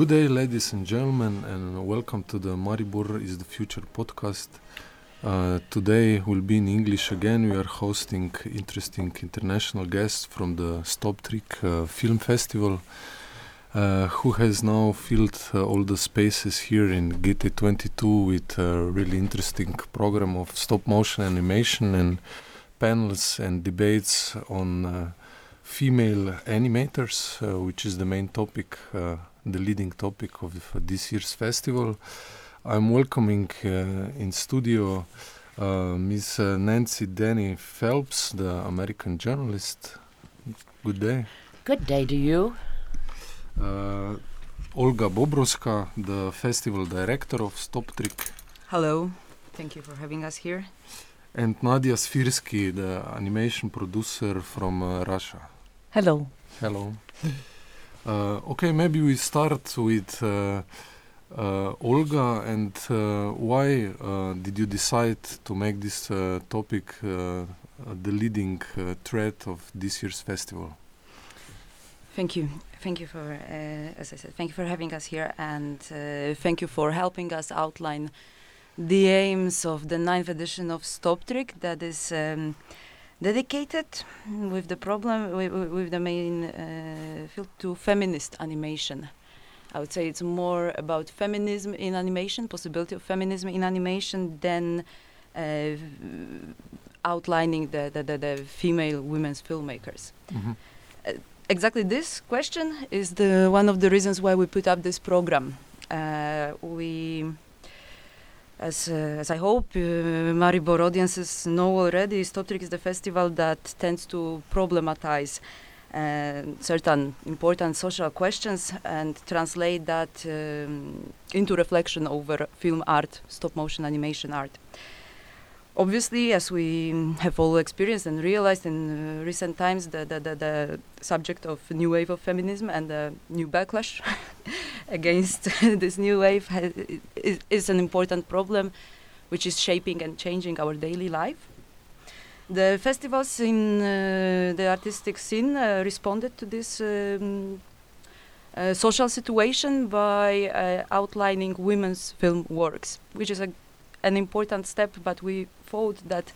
good day, ladies and gentlemen, and welcome to the Maribor is the Future podcast. Uh, today will be in English again. We are hosting interesting international guests from the StopTrik uh, Film Festival, uh, who has now filled uh, all the spaces here in GT22 with a really interesting program of stop motion animation and panels and debates on uh, female animators, uh, which is the main topic, the leading topic of this year's festival. I'm welcoming uh, in studio uh, Miss uh, Nancy Denney-Phelps, the American journalist. Good day. Good day to you. Uh, Olga Bobrowska, the festival director of StopTrik. Hello, thank you for having us here. And Nadia Svirsky, the animation producer from uh, Russia. Hello. Hello. Uh, okay, maybe we start with uh, uh, Olga and why did you decide to make this topic the leading thread of this year's festival? Thank you. Thank you for, uh, as I said, thank you for having us here and uh, thank you for helping us outline the aims of the ninth edition of StopTrik that is um, dedicated with the problem, with, with the main uh, field to feminist animation. I would say it's more about feminism in animation, possibility of feminism in animation than uh, outlining the, the, the, the female women's filmmakers. Mhm. exactly this question is the one of the reasons why we put up this program. Uh, we, as uh, as I hope uh, Maribor audiences know already, StopTrik is the festival that tends to problematize uh, certain important social questions and translate that um, into reflection over film art, stop motion animation art. Obviously, as we have all experienced and realized in uh, recent times, the, the, the, the subject of new wave of feminism and the new backlash against this new wave ha- is, is an important problem which is shaping and changing our daily life. The festivals in uh, the artistic scene uh, responded to this um, uh, social situation by uh, outlining women's film works, which is a, an important step, but we thought that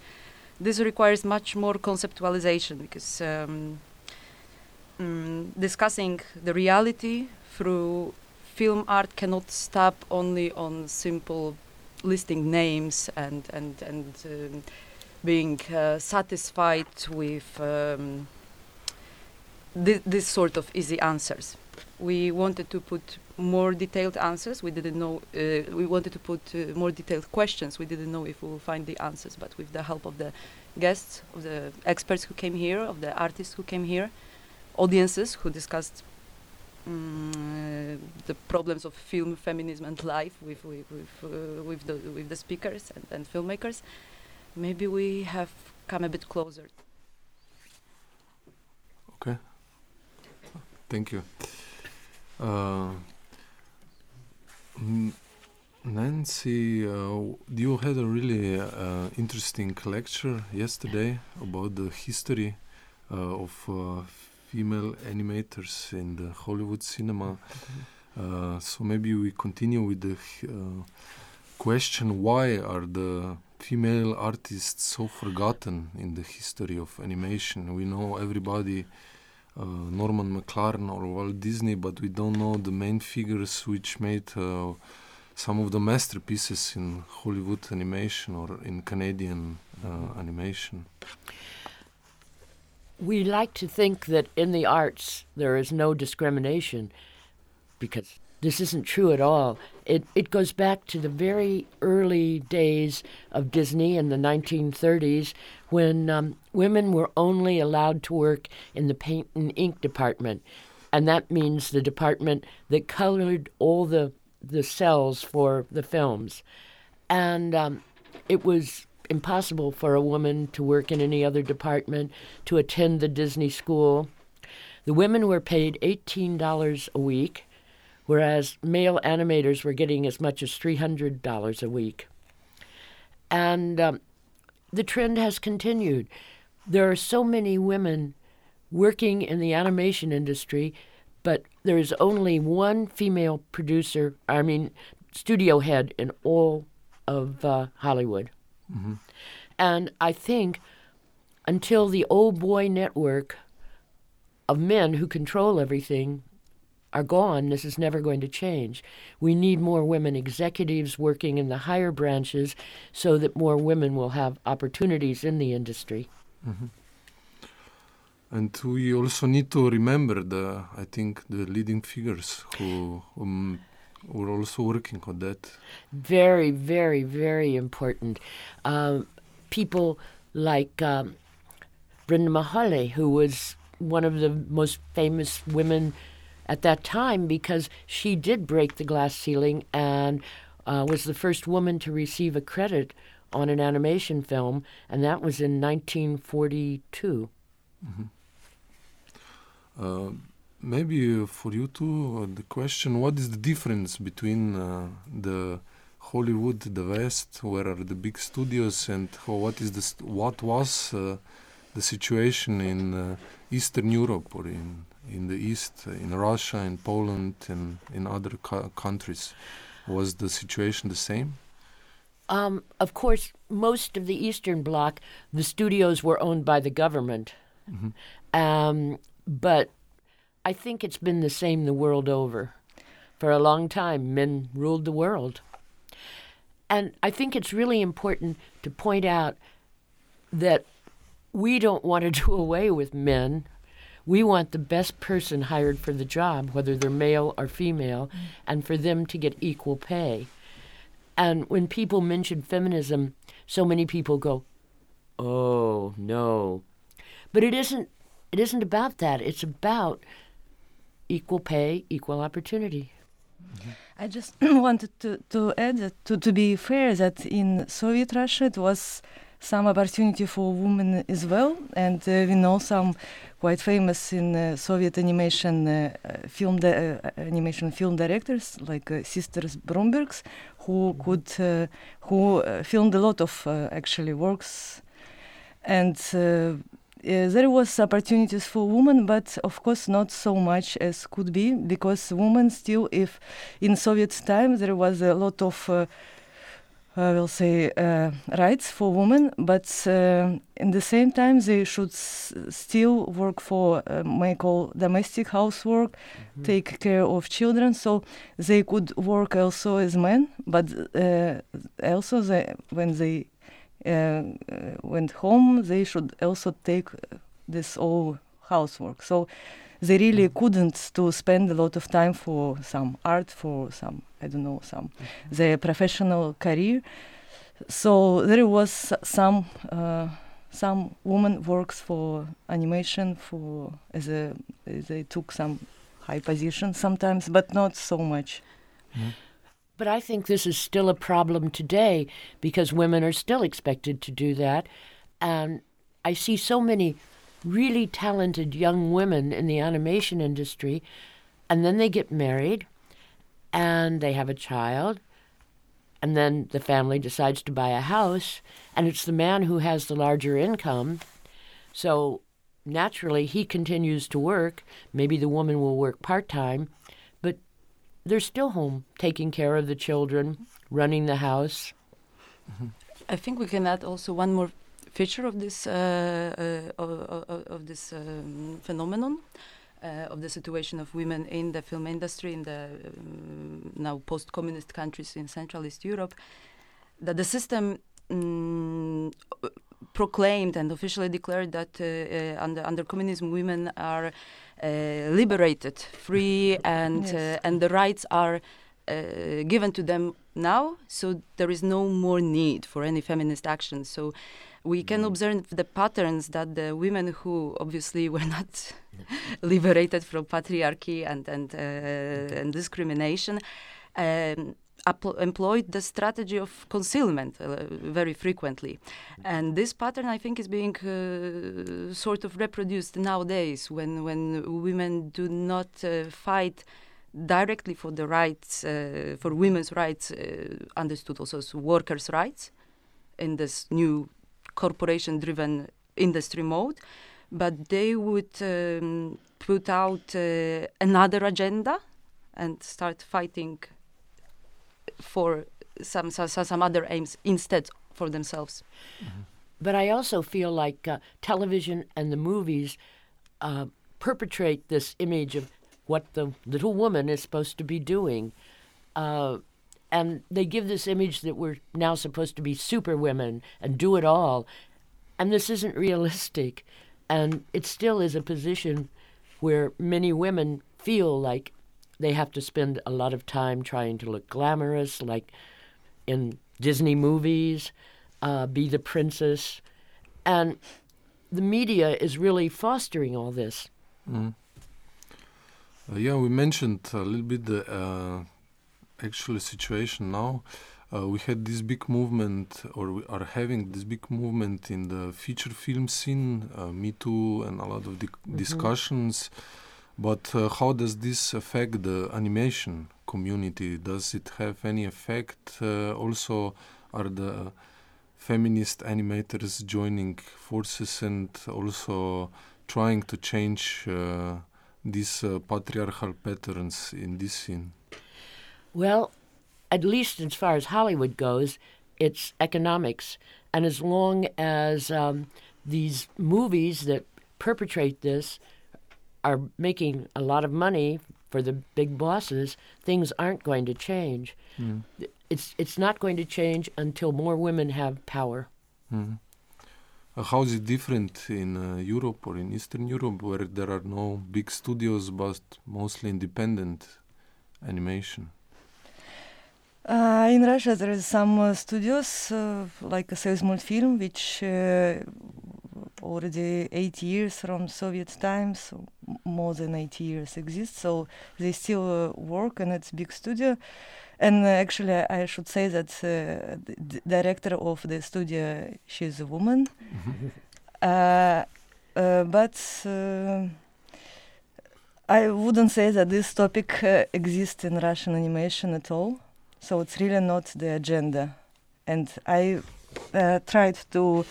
this requires much more conceptualization because um, mm, discussing the reality through film art cannot stop only on simple listing names and and and um, being uh, satisfied with um, thi- this sort of easy answers. We wanted to put more detailed answers. We didn't know. Uh, we wanted to put uh, more detailed questions. We didn't know if we will find the answers, but with the help of the guests, of the experts who came here, of the artists who came here, audiences who discussed mm, the problems of film, feminism, and life with with with, uh, with the with the speakers and, and filmmakers. Maybe we have come a bit closer. Okay. Thank you. Uh, Nancy, uh, you had a really uh, interesting lecture yesterday about the history uh, of uh, female animators in the Hollywood cinema. Uh, so maybe we continue with the question why are the female artists so forgotten in the history of animation? We know everybody, Norman McLaren or Walt Disney, but we don't know the main figures which made uh, some of the masterpieces in Hollywood animation or in Canadian uh, animation. We like to think that in the arts there is no discrimination because this isn't true at all. It, it goes back to the very early days of Disney in the 1930s when um, women were only allowed to work in the paint and ink department. And that means the department that colored all the, the cells for the films. And um, it was impossible for a woman to work in any other department, to attend the Disney school. The women were paid $18 a week, whereas male animators were getting as much as $300 a week. And um, the trend has continued. There are so many women working in the animation industry but there is only one female producer, I mean, studio head in all of uh, Hollywood. Mhm. And I think until the old boy network of men who control everything are gone, this is never going to change. We need more women executives working in the higher branches so that more women will have opportunities in the industry. And we also need to remember the, I think, the leading figures who um, were also working on that. Very, very, very important. Um, people like um, Brenda Mahale, who was one of the most famous women at that time because she did break the glass ceiling and uh, was the first woman to receive a credit on an animation film, and that was in 1942. Uh, maybe for you too, uh, the question: What is the difference between uh, the Hollywood, the West, where are the big studios, and how, what is the what was uh, the situation in uh, Eastern Europe or in in the East, in Russia, in Poland, and in other co- countries? Was the situation the same? Um, of course, most of the Eastern Bloc, the studios were owned by the government. Um, but I think it's been the same the world over. For a long time, men ruled the world. And I think it's really important to point out that we don't want to do away with men. We want the best person hired for the job, whether they're male or female, mm. and for them to get equal pay. And when people mention feminism, so many people go, "Oh, no." But it isn't it isn't about that. It's about equal pay, equal opportunity. Mm-hmm. I just wanted to, to add to, to be fair that in Soviet Russia it was some opportunity for women as well, and uh, we know some quite famous in uh, Soviet animation uh, film animation film directors like Sisters Brumbergs, who could uh, who filmed a lot of actually works, and. Uh, there was opportunities for women, but of course not so much as could be because women still, if in Soviet time there was a lot of, uh, I will say, uh, rights for women, but uh, in the same time they should s- still work for uh, make all domestic housework, take care of children, so they could work also as men, but uh, also they, when they uh, uh, went home, they should also take uh, this all housework. So they really couldn't to spend a lot of time for some art, for some I don't know some their professional career. So there was some uh, some woman works for animation for as a they took some high position sometimes, but not so much. But I think this is still a problem today because women are still expected to do that. And I see so many really talented young women in the animation industry, and then they get married and they have a child, and then the family decides to buy a house, and it's the man who has the larger income. So naturally, he continues to work. Maybe the woman will work part time, but they're still home taking care of the children, running the house. I think we can add also one more feature of this uh, uh, of, of, of this um, phenomenon. Uh, of the situation of women in the film industry in the um, now post-communist countries in Central East Europe, that the system mm, proclaimed and officially declared that uh, uh, under under communism women are uh, liberated, free, and Yes. uh, and the rights are uh, given to them now. So there is no more need for any feminist action. So we can observe the patterns that the women who obviously were not liberated from patriarchy and and uh, and discrimination. Um, employed the strategy of concealment uh, very frequently. And this pattern, I think, is being uh, sort of reproduced nowadays when, when women do not uh, fight directly for the rights, uh, for women's rights, uh, understood also as workers' rights in this new corporation driven industry mode. But they would um, put out uh, another agenda and start fighting for some, some some other aims instead for themselves. Mm-hmm. But I also feel like uh, television and the movies uh, perpetrate this image of what the little woman is supposed to be doing. And they give this image that we're now supposed to be super women and do it all. And this isn't realistic. And it still is a position where many women feel like they have to spend a lot of time trying to look glamorous, like in Disney movies, uh, be the princess. And the media is really fostering all this. Mm. Uh, yeah, we mentioned a little bit the uh, actual situation now. Uh, we had this big movement, or we are having this big movement in the feature film scene, uh, Me Too, and a lot of di- mm-hmm. discussions. But uh, how does this affect the animation community? Does it have any effect? Uh, also, are the feminist animators joining forces and also trying to change uh, these uh, patriarchal patterns in this scene? Well, at least as far as Hollywood goes, it's economics. And as long as um, these movies that perpetrate this are making a lot of money for the big bosses, things aren't going to change. Mm. It's it's not going to change until more women have power. Mm. Uh, how is it different in uh, Europe or in Eastern Europe, where there are no big studios but mostly independent animation? Uh, in Russia, there is some uh, studios uh, like a Soyuzmultfilm, which uh, already eight years from Soviet times, so more than eight years exist. So they still uh, work, and it's big studio. And uh, actually, I should say that the director of the studio, she's a woman. but I wouldn't say that this topic exists in Russian animation at all. So it's really not the agenda. And I uh, tried to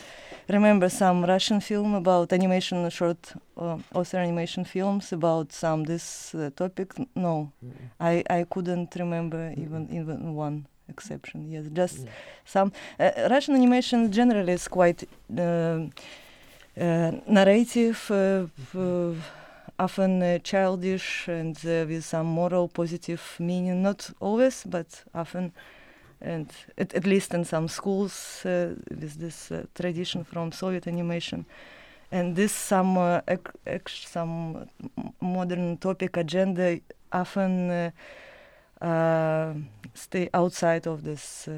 remember some Russian film about animation, short uh, author animation films about some this uh, topic. No, mm. I, I couldn't remember mm. even even one exception. Yes, just mm. some uh, Russian animation generally is quite uh, uh, narrative. Uh, often uh, childish and uh, with some moral positive meaning. Not always but often. And at, at least in some schools uh, with this uh, tradition from soviet animation. And this some uh, some modern topic agenda often uh, stay outside of this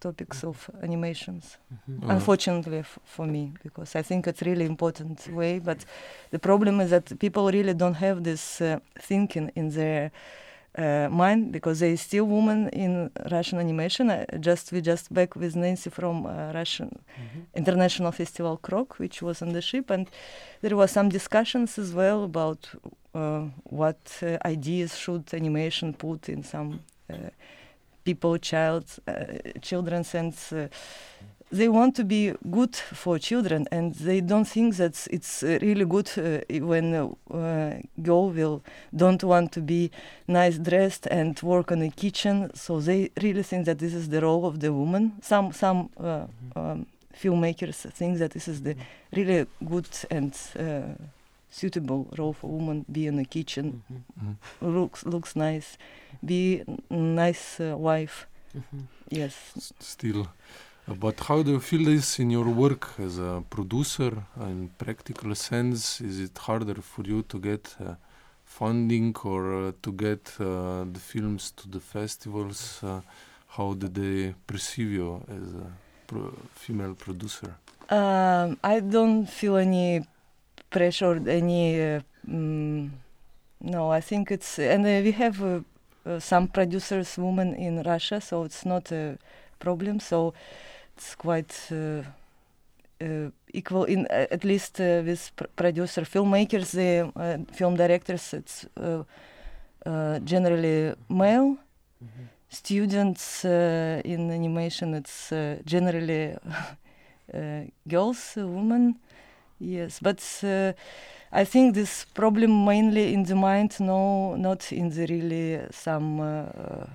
topics of animations. Mm-hmm. Unfortunately f- for me, because I think it's really important way. But the problem is that people really don't have this uh, thinking in their uh, mind because they still women in Russian animation. Uh, just we just back with Nancy from uh, Russian mm-hmm. International Festival Krok, which was on the ship, and there was some discussions as well about uh, what uh, ideas should animation put in some people, child, uh, children, since uh, they want to be good for children, and they don't think that it's really good uh, when a girl will don't want to be nice dressed and work in the kitchen. So they really think that this is the role of the woman. Some some um, filmmakers think that this is the really good and suitable role for woman be in the kitchen. Mm-hmm. mm-hmm. looks looks nice. Be nice uh, wife. Mm-hmm. yes. S- still uh, but how do you feel this in your work as a producer? In practical sense is it harder for you to get uh, funding or uh, to get uh, the films to the festivals? Uh, how do they perceive you as a pro- female producer? Um, i don't feel any pressured any. Uh, mm, no, I think it's and uh, we have uh, some producers women in Russia, so it's not a problem. So it's quite. Uh, equal in uh, at least uh, with pr producer filmmakers the film directors it's generally male mm -hmm. students in animation it's generally girls women Yes, but uh, I think this problem mainly in the mind, no, not in the really some uh,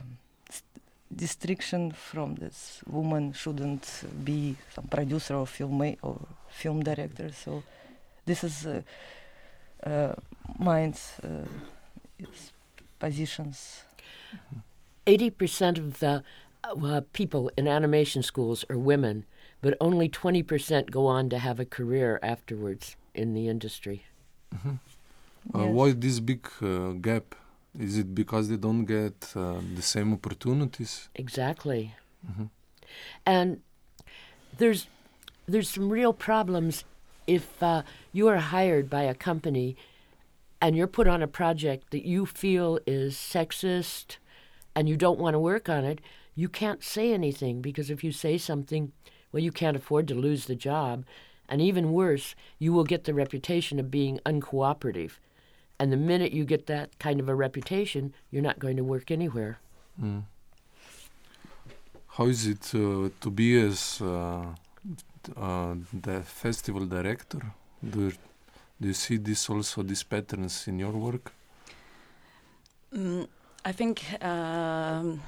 distraction from this woman shouldn't be some producer or film or film director. So this is uh, uh, mind uh, positions. Eighty percent of the uh, people in animation schools are women, but only twenty percent go on to have a career afterwards in the industry. Mm-hmm. Uh, yes. Why this big uh, gap? Is it because they don't get uh, the same opportunities? Exactly. Mm-hmm. And there's there's some real problems if uh, you are hired by a company and you're put on a project that you feel is sexist and you don't want to work on it, you can't say anything because if you say something, well, you can't afford to lose the job. And even worse, you will get the reputation of being uncooperative. And the minute you get that kind of a reputation, you're not going to work anywhere. Mm. How is it uh, to be as uh, uh, the festival director? Do, do you see this also these patterns in your work? Mm, I think um,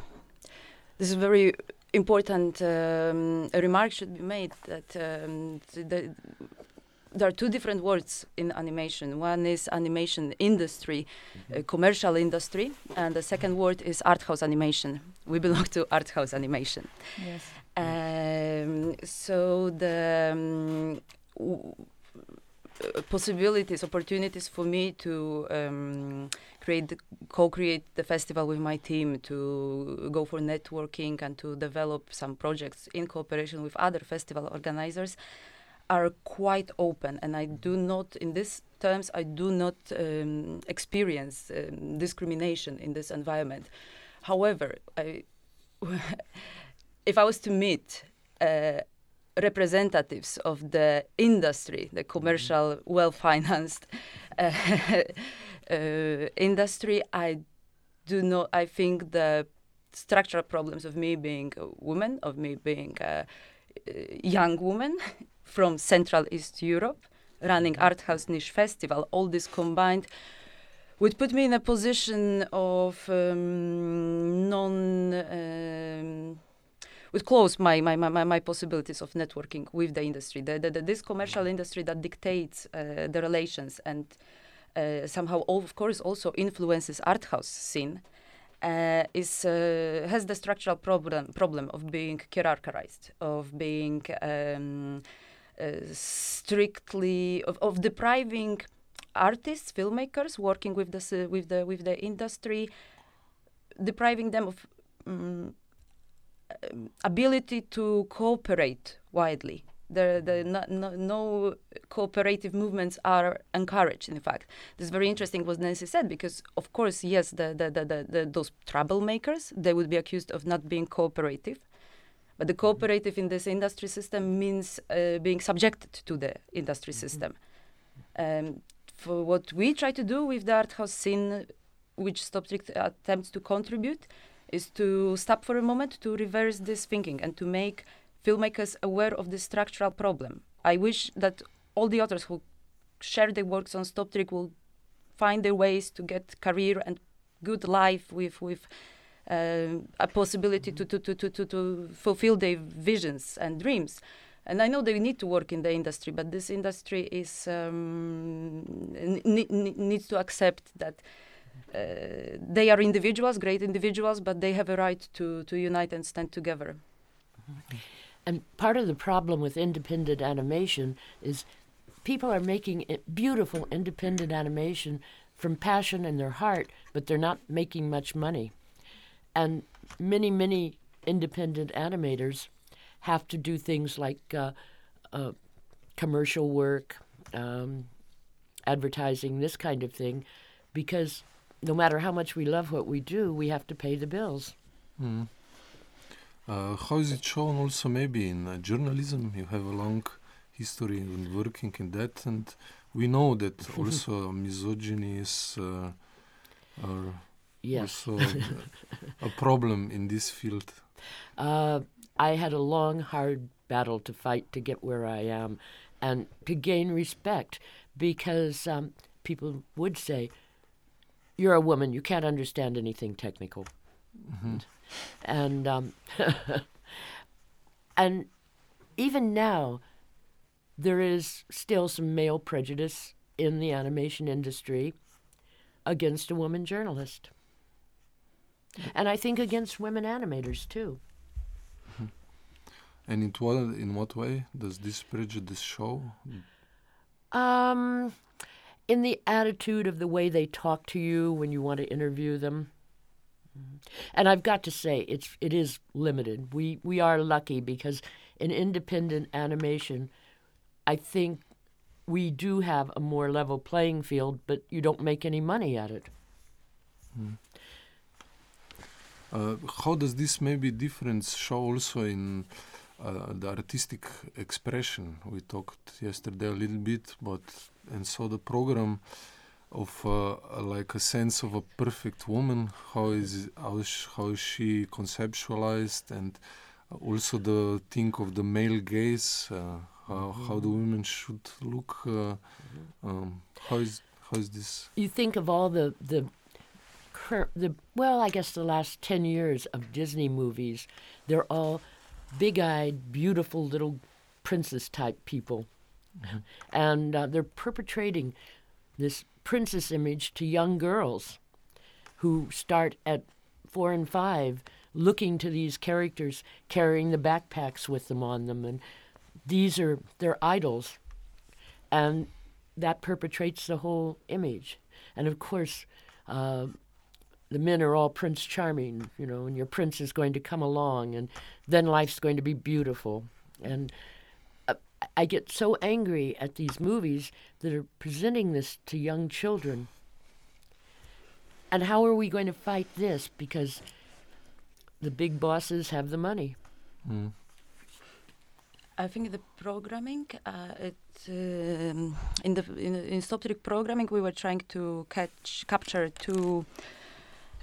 this is very important um, remark should be made that um, the, there are two different words in animation. One is animation industry, mm-hmm. uh, commercial industry, and the second word is art house animation. We belong to art house animation. Yes. Um, so the um, w- uh, possibilities, opportunities for me to um, create, co-create the festival with my team, to go for networking and to develop some projects in cooperation with other festival organizers are quite open and i do not in these terms i do not um, experience um, discrimination in this environment however I, if i was to meet uh, representatives of the industry the commercial mm-hmm. well-financed uh, uh, industry i do not i think the structural problems of me being a woman of me being a, a young woman from Central East Europe, running mm-hmm. Art House Niche Festival. All this combined would put me in a position of um, non. Um, would close my, my, my, my possibilities of networking with the industry. The, the, the this commercial mm-hmm. industry that dictates uh, the relations and uh, somehow, of course, also influences art house scene. Uh, is uh, has the structural problem problem of being hierarchized, of being um, uh, strictly of, of depriving artists, filmmakers working with the with the with the industry, depriving them of um, ability to cooperate widely. The, the no, no, no, cooperative movements are encouraged. In fact, this is very interesting what Nancy said because, of course, yes, the, the, the, the, those troublemakers they would be accused of not being cooperative, but the cooperative in this industry system means uh, being subjected to the industry mm-hmm. system. Um, for what we try to do with the art house scene, which StopTrik attempts to contribute, is to stop for a moment to reverse this thinking and to make filmmakers aware of the structural problem. I wish that all the authors who share their works on StopTrik will find their ways to get career and good life with with uh, a possibility to, to, to, to, to fulfill their visions and dreams. And I know they need to work in the industry, but this industry is um, needs to accept that uh, they are individuals, great individuals, but they have a right to, to unite and stand together. And part of the problem with independent animation is people are making beautiful independent animation from passion in their heart, but they're not making much money. And many, many independent animators have to do things like uh, uh, commercial work, um, advertising, this kind of thing, because no matter how much we love what we do, we have to pay the bills. Mm. Uh, how is it shown also maybe in uh, journalism? You have a long history in working in that, and we know that also misogyny is uh, yes. also a problem in this field? Uh, I had a long, hard battle to fight to get where I am, and to gain respect because um, people would say, You're a woman, you can't understand anything technical. Mm-hmm. And, um, and even now, there is still some male prejudice in the animation industry against a woman journalist. And I think against women animators too. And in what in what way does this prejudice show? Um, in the attitude of the way they talk to you when you want to interview them. And I've got to say, it's it is limited. We we are lucky because in independent animation, I think we do have a more level playing field, but you don't make any money at it. Mm. Uh, how does this maybe difference show also in uh, the artistic expression? We talked yesterday a little bit, but and so the program of uh, like a sense of a perfect woman. How is how is, how is she conceptualized, and also the think of the male gaze. Uh, how, how the women should look. Uh, um, how is how is this? You think of all the the the well, I guess the last ten years of Disney movies, they're all big-eyed, beautiful little princess type people, mm-hmm. and uh, they're perpetrating this princess image to young girls who start at four and five looking to these characters carrying the backpacks with them on them. And these are their idols. And that perpetrates the whole image. And of course uh, the men are all Prince Charming, you know, and your prince is going to come along, and then life's going to be beautiful. And I get so angry at these movies that are presenting this to young children. And how are we going to fight this? Because the big bosses have the money. Mm. I think the programming, uh, it, um, in the in, in Stop Trick programming, we were trying to catch capture two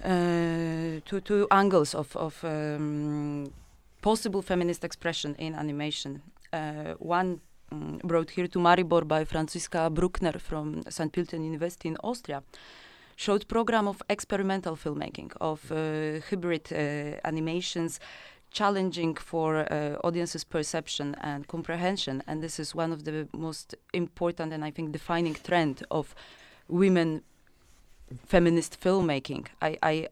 uh, two two angles of of um, possible feminist expression in animation. Uh, one um, brought here to Maribor by Franziska Bruckner from St. Pölten University in Austria showed program of experimental filmmaking of uh, hybrid uh, animations challenging for uh, audiences perception and comprehension and this is one of the most important and i think defining trend of women feminist filmmaking. I I,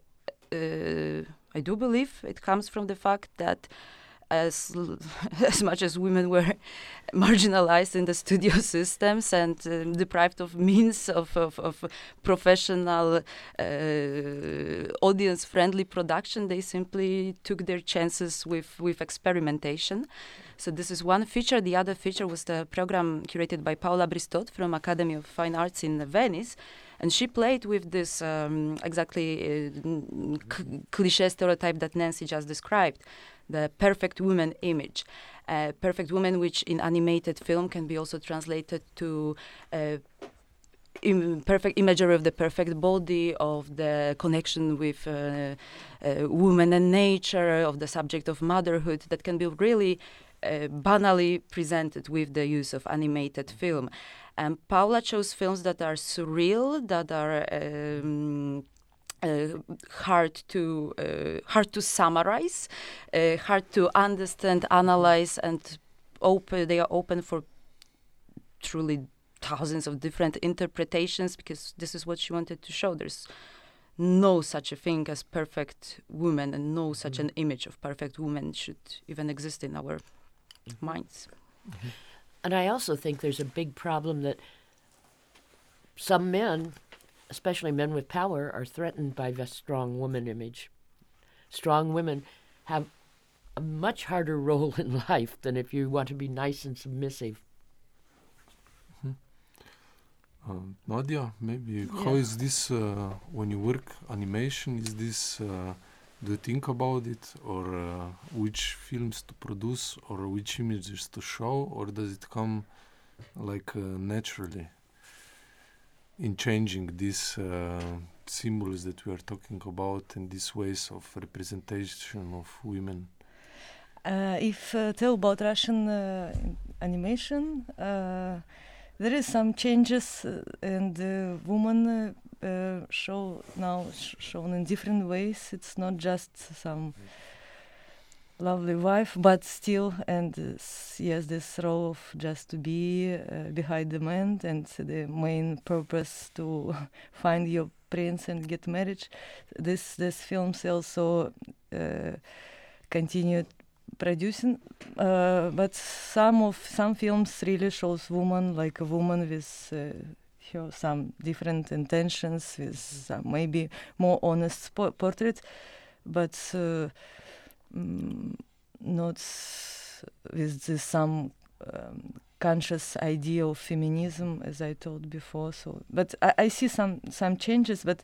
uh, I do believe it comes from the fact that as as much as women were marginalized in the studio systems and uh, deprived of means of, of, of professional uh, audience friendly production they simply took their chances with with experimentation. So this is one feature. The other feature was the program curated by Paola Bristot from Academy of Fine Arts in Venice and she played with this um, exactly uh, cliche stereotype that Nancy just described, the perfect woman image. Uh, perfect woman, which in animated film can be also translated to uh, Im perfect imagery of the perfect body, of the connection with uh, uh, woman and nature, of the subject of motherhood, that can be really uh, banally presented with the use of animated film. And Paola chose films that are surreal, that are um, uh, hard to uh, hard to summarize, uh, hard to understand, analyze, and open. They are open for truly thousands of different interpretations because this is what she wanted to show. There's no such a thing as perfect woman, and no such mm an image of perfect woman should even exist in our mm-hmm. minds. Mm-hmm. And I also think there's a big problem that some men, especially men with power, are threatened by the strong woman image. Strong women have a much harder role in life than if you want to be nice and submissive. Mm-hmm. Um, Nadia, maybe yeah. how is this uh, when you work animation? Is this uh, do you think about it? Or uh, which films to produce? Or which images to show? Or does it come like uh, naturally in changing these uh, symbols that we are talking about and these ways of representation of women? Uh, if uh, tell about Russian animation. Uh, there is some changes, uh, and the woman uh, show now sh- shown in different ways. It's not just some lovely wife, but still, and uh, yes, this role of just to be uh, behind the man and the main purpose to find your prince and get married. This this films also uh, continued producing, uh, but some of some films really shows woman like a woman with. Her some different intentions with some maybe more honest po- portrait but uh, mm, not with this some um, conscious idea of feminism as i told before. So but I, I see some some changes but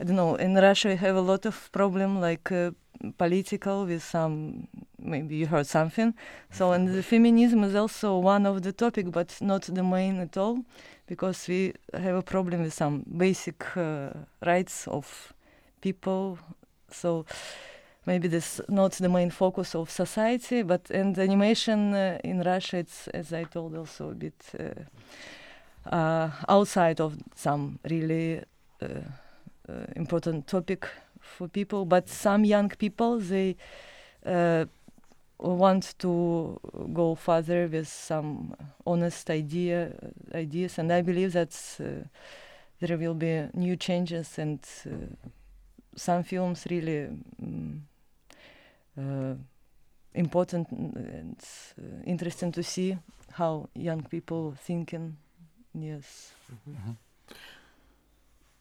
i don't know in russia we have a lot of problem like uh, political with some maybe you heard something. So and the feminism is also one of the topic but not the main at all because we have a problem with some basic uh, rights of people. So maybe this not the main focus of society but and animation uh, in russia it's as i told also a bit uh, uh, outside of some really uh, important topic for people but some young people they uh, want to go further with some honest idea ideas and i believe that there will be new changes and some films really um, uh, important and uh, interesting to see how young people thinking. Yes. Mm-hmm. Uh,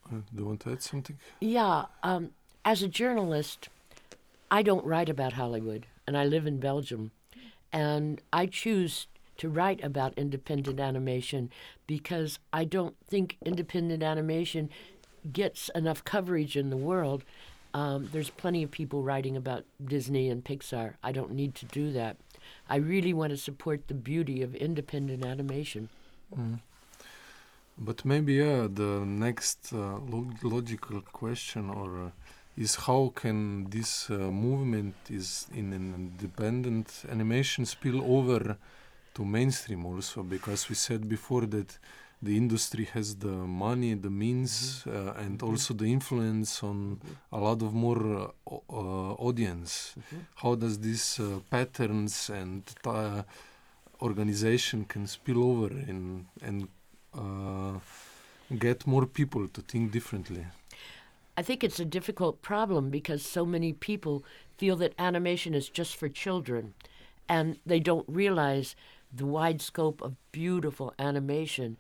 do you want to add something? Yeah. Um, as a journalist, I don't write about Hollywood, and I live in Belgium, and I choose to write about independent animation because I don't think independent animation gets enough coverage in the world. Um, there's plenty of people writing about Disney and Pixar. I don't need to do that. I really want to support the beauty of independent animation. Mm. But maybe yeah, the next uh, log- logical question or uh, is how can this uh, movement is in an independent animation spill over to mainstream also? Because we said before that the industry has the money, the means, uh, and also the influence on a lot of more uh, uh, audience. How does these uh, patterns and organization can spill over in, and uh, get more people to think differently? I think it's a difficult problem because so many people feel that animation is just for children, and they don't realize the wide scope of beautiful animation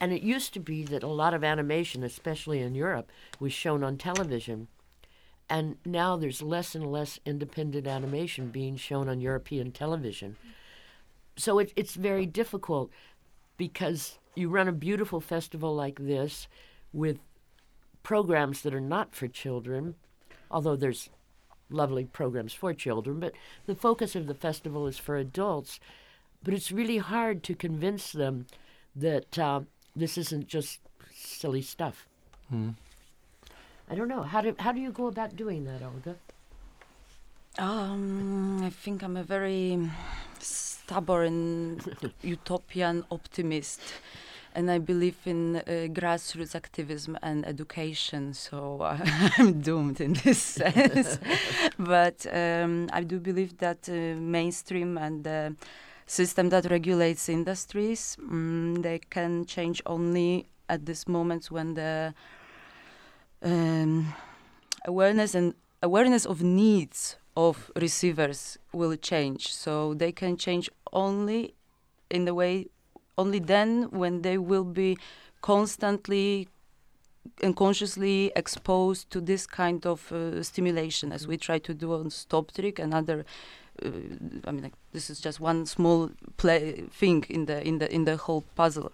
and it used to be that a lot of animation, especially in Europe, was shown on television. And now there's less and less independent animation being shown on European television. So it, it's very difficult because you run a beautiful festival like this with programs that are not for children, although there's lovely programs for children, but the focus of the festival is for adults. But it's really hard to convince them that uh, this isn't just silly stuff. Hmm. I don't know. How do how do you go about doing that, Olga? Um, I think I'm a very stubborn utopian optimist, and I believe in uh, grassroots activism and education. So uh, I'm doomed in this sense. but um, I do believe that uh, mainstream and the system that regulates industries. Mm, they can change only at this moment when the um, awareness and awareness of needs of receivers will change. So they can change only in the way only then when they will be constantly and consciously exposed to this kind of uh, stimulation as we try to do on StopTrik and other uh, I mean, like, this is just one small play thing in the in the in the whole puzzle.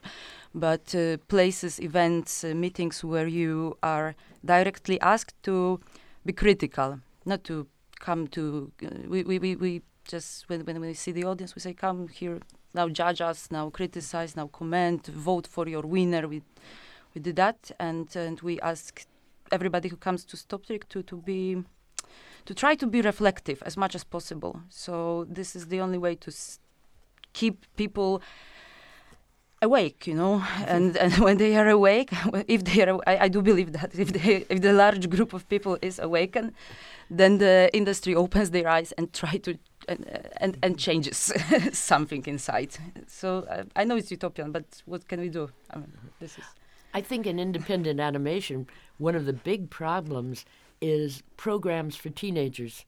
But uh, places, events, uh, meetings where you are directly asked to be critical, not to come to. we, we, we, we just when when we see the audience, we say, "Come here now, judge us, now criticize, now comment, vote for your winner." We we did that, and and we ask everybody who comes to StopTrik to to be to try to be reflective as much as possible. So this is the only way to keep people awake you know and and when they are awake if they are I, I do believe that if they if the large group of people is awakened then the industry opens their eyes and try to and and, and changes something inside so uh, i know it's utopian but what can we do I mean, this is I think in independent animation, one of the big problems is programs for teenagers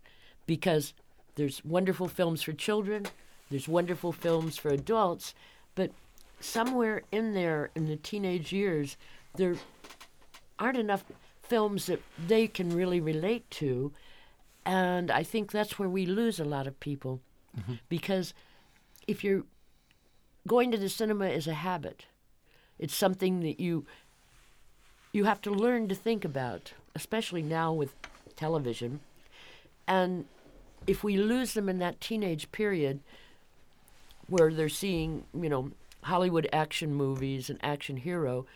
because there's wonderful films for children, there's wonderful films for adults, but somewhere in there in the teenage years, there aren't enough films that they can really relate to. And I think that's where we lose a lot of people. Mm-hmm. Because if you're going to the cinema is a habit, it's something that you you have to learn to think about, especially now with television. And if we lose them in that teenage period where they're seeing, you know, Hollywood action movies and action hero,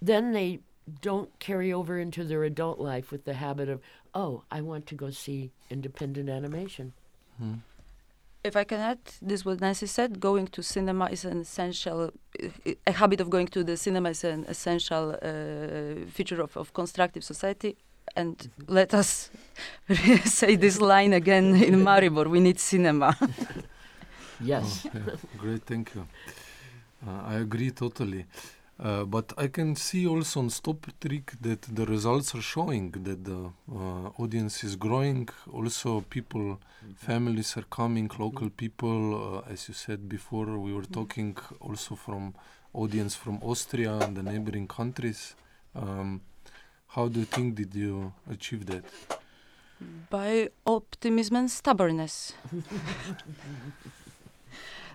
then they don't carry over into their adult life with the habit of, oh, I want to go see independent animation. if I can add, this what Nancy said, going to cinema is an essential, a habit of going to the cinema is an essential uh, feature of, of constructive society. And let us say this line again in Maribor, we need cinema. Yes. Oh, yeah. Great, thank you. Uh, I agree totally. Uh, but I can see also on Stop Trick that the results are showing that the uh, audience is growing. Also, people, families are coming, local people. Uh, as you said before, we were talking also from audience from Austria and the neighboring countries. Um, how do you think did you achieve that? By optimism and stubbornness.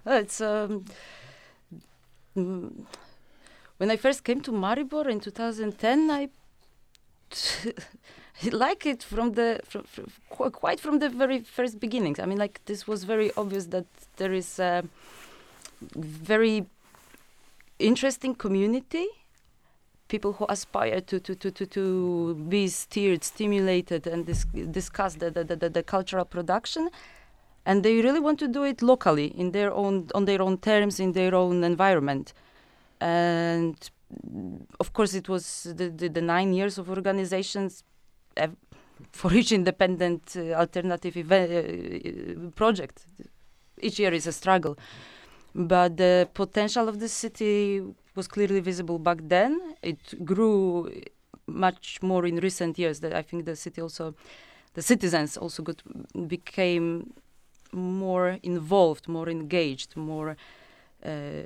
it's um, mm, when I first came to Maribor in 2010, I like it from the from, from, quite from the very first beginnings. I mean, like this was very obvious that there is a very interesting community. People who aspire to to, to, to, to be steered, stimulated, and dis- discuss the, the, the, the cultural production, and they really want to do it locally in their own on their own terms in their own environment and of course it was the, the, the nine years of organizations uh, for each independent uh, alternative event, uh, project. Each year is a struggle. But the potential of the city was clearly visible back then. It grew much more in recent years. That i think the city also the citizens also got became more involved more engaged more uh,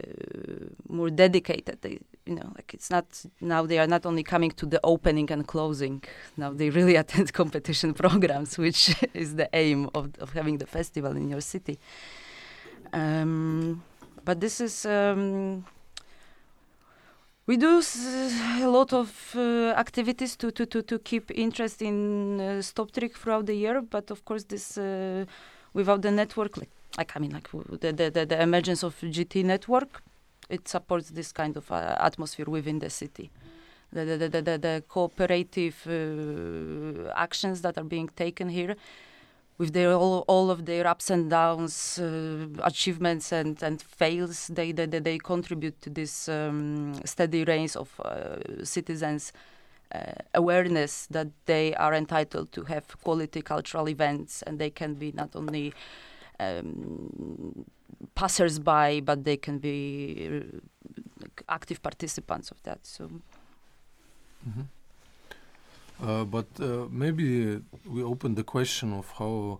more dedicated. They, you know, like it's not now they are not only coming to the opening and closing. Now they really attend competition programs, which is the aim of of having the festival in your city. Um, but this is. Um, we do a lot of uh, activities to, to, to, to keep interest in uh, StopTrik throughout the year, but of course, this uh, without the network, like like I mean, like the, the, the, emergence of GT network, it supports this kind of uh, atmosphere within the city. The, the, the, the, the, cooperative uh, actions that are being taken here, with their all, all of their ups and downs, uh, achievements and, and fails, they, they, they, contribute to this um, steady rise of uh, citizens' uh, awareness that they are entitled to have quality cultural events and they can be not only um, passers-by, but they can be like active participants of that. So Mhm. Uh, but uh, maybe we open the question of how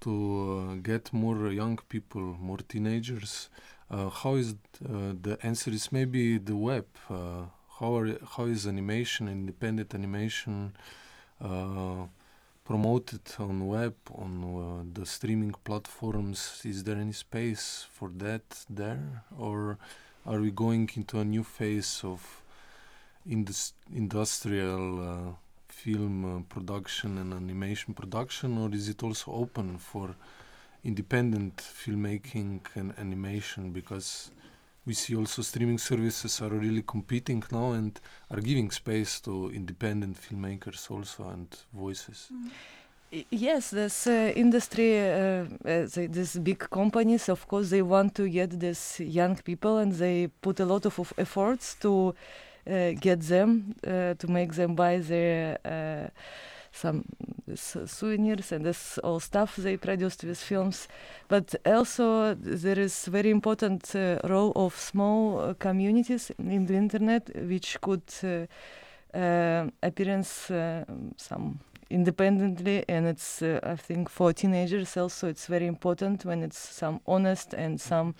to uh, get more young people, more teenagers. Uh, how is uh, the answer? Is maybe the web. Uh, how are, how is animation, independent animation, promoted on web on uh, the streaming platforms? Is there any space for that there, or are we going into a new phase of indus- industrial uh, film uh, production and animation production, or is it also open for independent filmmaking and animation? Because we see also streaming services are really competing now and are giving space to independent filmmakers also and voices. yes, this uh, industry, uh, uh, these big companies, of course, they want to get these young people, and they put a lot of, of efforts to uh, get them uh, to make them buy their uh, some souvenirs and this all stuff they produced with films. But also there is very important uh, role of small uh, communities in the internet, which could uh, appearance some independently and it's uh, i think for teenagers also it's very important when it's some honest and some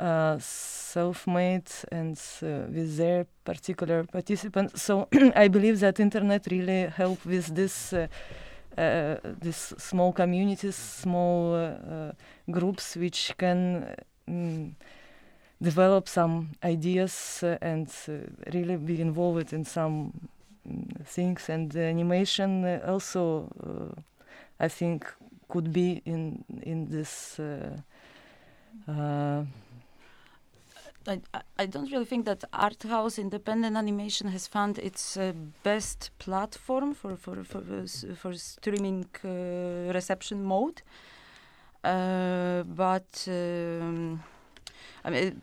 uh, self-made and uh, with their particular participants. So i believe that internet really help with this uh, uh, this small communities small uh, groups which can mm, develop some ideas and really be involved in some things. And animation also I think could be in in this uh, I, I don't really think that art house independent animation has found its uh, best platform for for for, for streaming uh, reception mode. Uh, but um, I mean,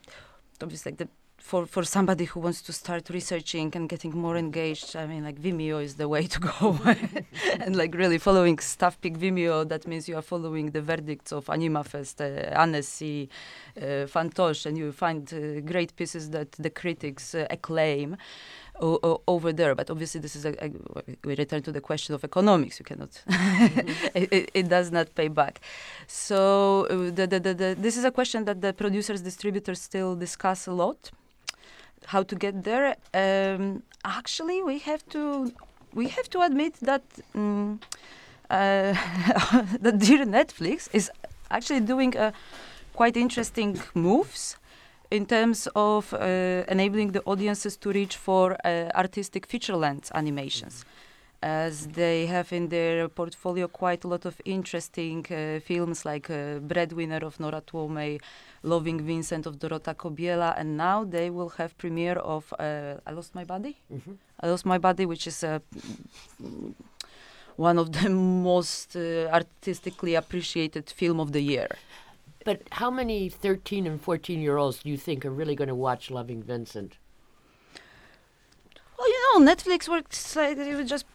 obviously, like the for for somebody who wants to start researching and getting more engaged i mean like vimeo is the way to go and like really following stuff pick vimeo that means you are following the verdicts of animafest uh, annecy uh, fantoche and you find uh, great pieces that the critics uh, acclaim over there. But obviously, this is a, a, we return to the question of economics. You cannot, mm-hmm. it, it, it, does not pay back. So uh, the, the, the, the, this is a question that the producers, distributors still discuss a lot how to get there. Um, actually, we have to we have to admit that um, uh, that dear Netflix is actually doing a quite interesting moves in terms of uh, enabling the audiences to reach for uh, artistic feature-length animations as they have in their portfolio quite a lot of interesting uh, films like uh, Breadwinner of Nora Twomey, Loving Vincent of Dorota Kobiela, and now they will have premiere of uh, I Lost My Body. Mm-hmm. I Lost My Body, which is uh, one of the most uh, artistically appreciated film of the year. But how many 13 and 14 year olds do you think are really going to watch Loving Vincent? Well, you know, Netflix works like you just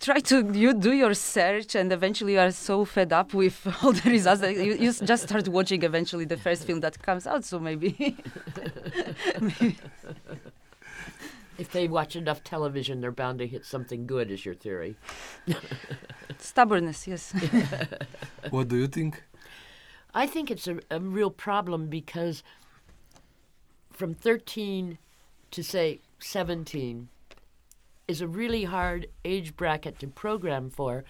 try to you do your search, and eventually you are so fed up with all the results that you, you just start watching eventually the first film that comes out. So maybe. maybe. If they watch enough television, they're bound to hit something good, is your theory. Stubbornness, yes. what do you think? I think it's a, a real problem because from 13 to say 17, is a really hard age bracket to program for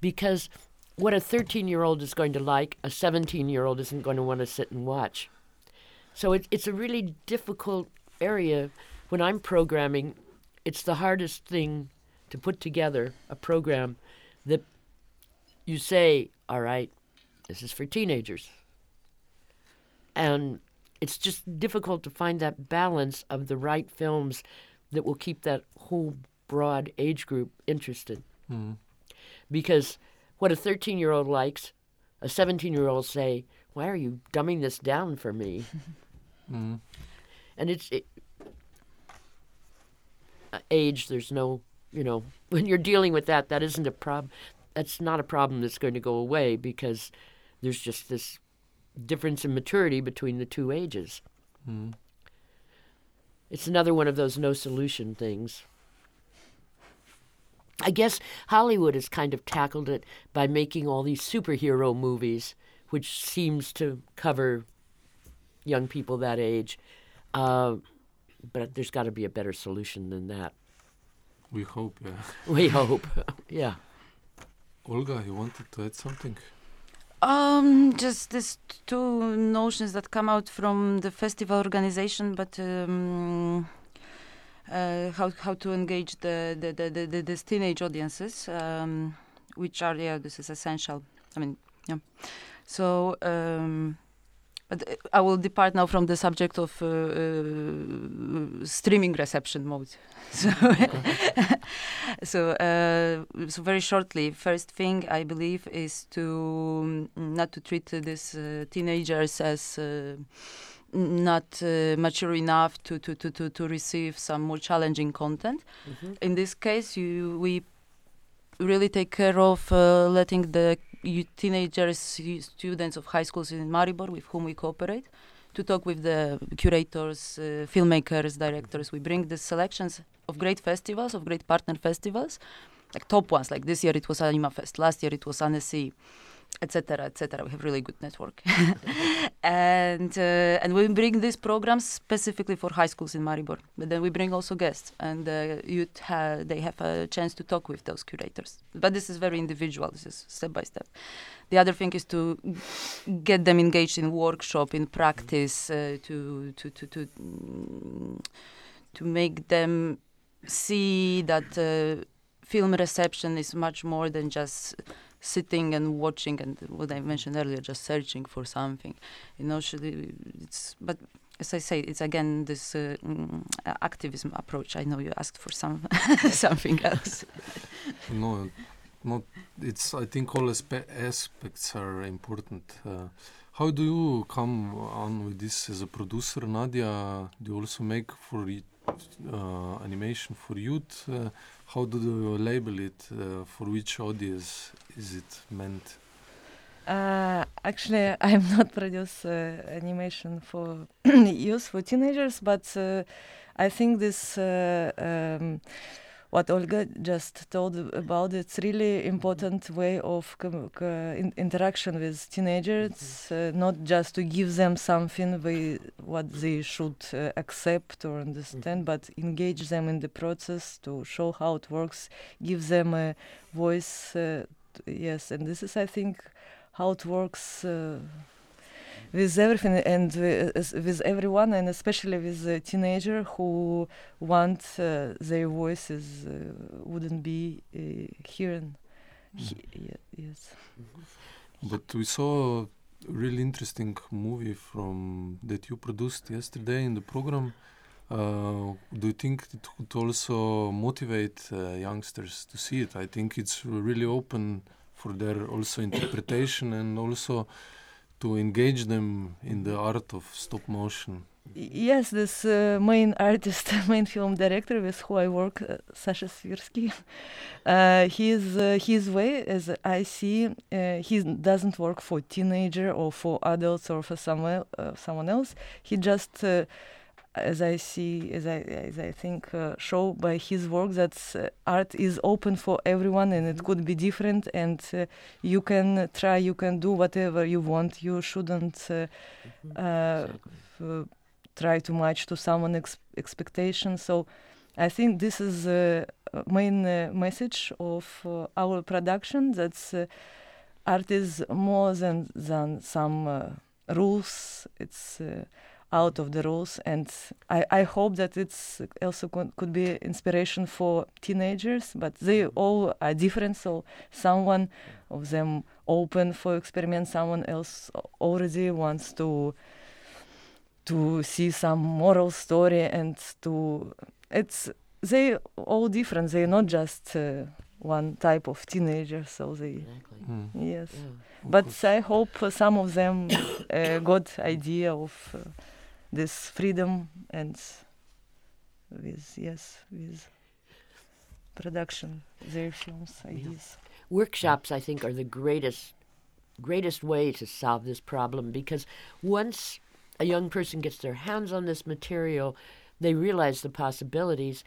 because what a 13 year old is going to like, a 17 year old isn't going to want to sit and watch. So it, it's a really difficult area. When I'm programming, it's the hardest thing to put together a program that you say, all right, this is for teenagers. And it's just difficult to find that balance of the right films that will keep that whole broad age group interested. Mm. Because what a 13 year old likes, a 17 year old say, Why are you dumbing this down for me? mm. And it's it, uh, age, there's no, you know, when you're dealing with that, that isn't a problem. That's not a problem that's going to go away because there's just this difference in maturity between the two ages. Mm. It's another one of those no solution things. I guess Hollywood has kind of tackled it by making all these superhero movies, which seems to cover young people that age. Uh, but there's got to be a better solution than that. We hope, yeah. We hope, yeah. Olga, you wanted to add something? Um, just these two notions that come out from the festival organization, but um, how how to engage the the the, the, the teenage audiences, um, which are yeah, this is essential. I mean, yeah. So um, but uh, I will depart now from the subject of uh, uh, streaming reception mode. so, so, uh, so very shortly, first thing I believe is to um, not to treat these uh, teenagers as uh, not uh, mature enough to, to, to, to, to receive some more challenging content. Mm-hmm. In this case, you we really take care of uh, letting the teenagers, students of high schools in Maribor with whom we cooperate, to talk with the curators, uh, filmmakers, directors. We bring the selections of great festivals, of great partner festivals, like top ones. Like this year it was Animafest, last year it was Annecy, etc., etc. We have really good network, and uh, and we bring these programs specifically for high schools in Maribor. But then we bring also guests, and uh, youth ha- they have a chance to talk with those curators. But this is very individual. This is step by step. The other thing is to get them engaged in workshop, in practice, uh, to to to to mm, to make them see that uh, film reception is much more than just sitting and watching and what I mentioned earlier, just searching for something. You know, should it- it's but as I say, it's again this uh, mm, activism approach. I know you asked for some something else. No, not. It's. I think all aspe- aspects are important. Uh, how do you come on with this as a producer, Nadia? Do you also make for uh, animation for youth? How do you label it? Uh, for which audience is it meant? Uh, actually, I'm not produce uh, animation for youth for teenagers, but uh, I think this uh, um, what Olga just told about it's really important way of com- co- in- interaction with teenagers, uh, not just to give them something we what they should uh, accept or understand, but engage them in the process to show how it works, give them a voice. Uh, yes, and this is I think how it works uh, with everything and with everyone and especially with the teenager who want uh, their voices uh, wouldn't be uh, hearing he- ye- yes But we saw a really interesting movie from that you produced yesterday in the program. Uh, do you think it would also motivate uh, youngsters to see it? I think it's really open for their also interpretation and also to engage them in the art of stop motion. Yes this uh, main artist main film director with who i work uh, sasha svirsky uh, his uh, his way as i see uh, he doesn't work for teenager or for adults or for someone uh, someone else he just as I see, as I as I think, uh, show by his work that uh, art is open for everyone and it could be different, and uh, you can try, you can do whatever you want. You shouldn't uh, uh, f- try too much to someone ex- expectation. So, I think this is the uh, main uh, message of uh, our production. That uh, art is more than than some uh, rules. It's uh, out of the rules and I, I hope that it's also could, could be inspiration for teenagers but they all are different so someone of them open for experiment someone else already wants to to see some moral story and to it's they all different they're not just uh, one type of teenager so they Exactly. Hmm, yes Yeah. but course. I hope uh, some of them uh, got idea of uh, this freedom and with yes with production their films ideas. workshops i think are the greatest greatest way to solve this problem because once a young person gets their hands on this material they realize the possibilities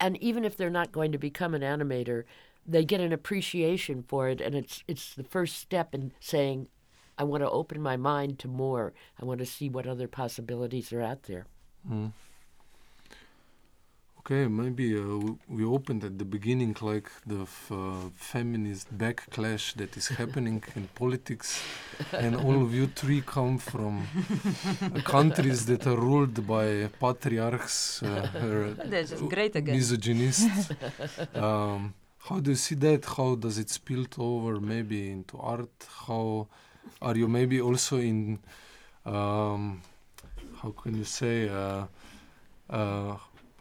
and even if they're not going to become an animator they get an appreciation for it and it's it's the first step in saying i want to open my mind to more i want to see what other possibilities are out there Mm. Okay, maybe uh, we opened at the beginning like the f- uh, feminist backlash that is happening in politics, and all of you three come from uh, countries that are ruled by patriarchs, uh, uh, great again. misogynists. um, how do you see that? How does it spill over maybe into art? How are you maybe also in um, how can you say uh, uh,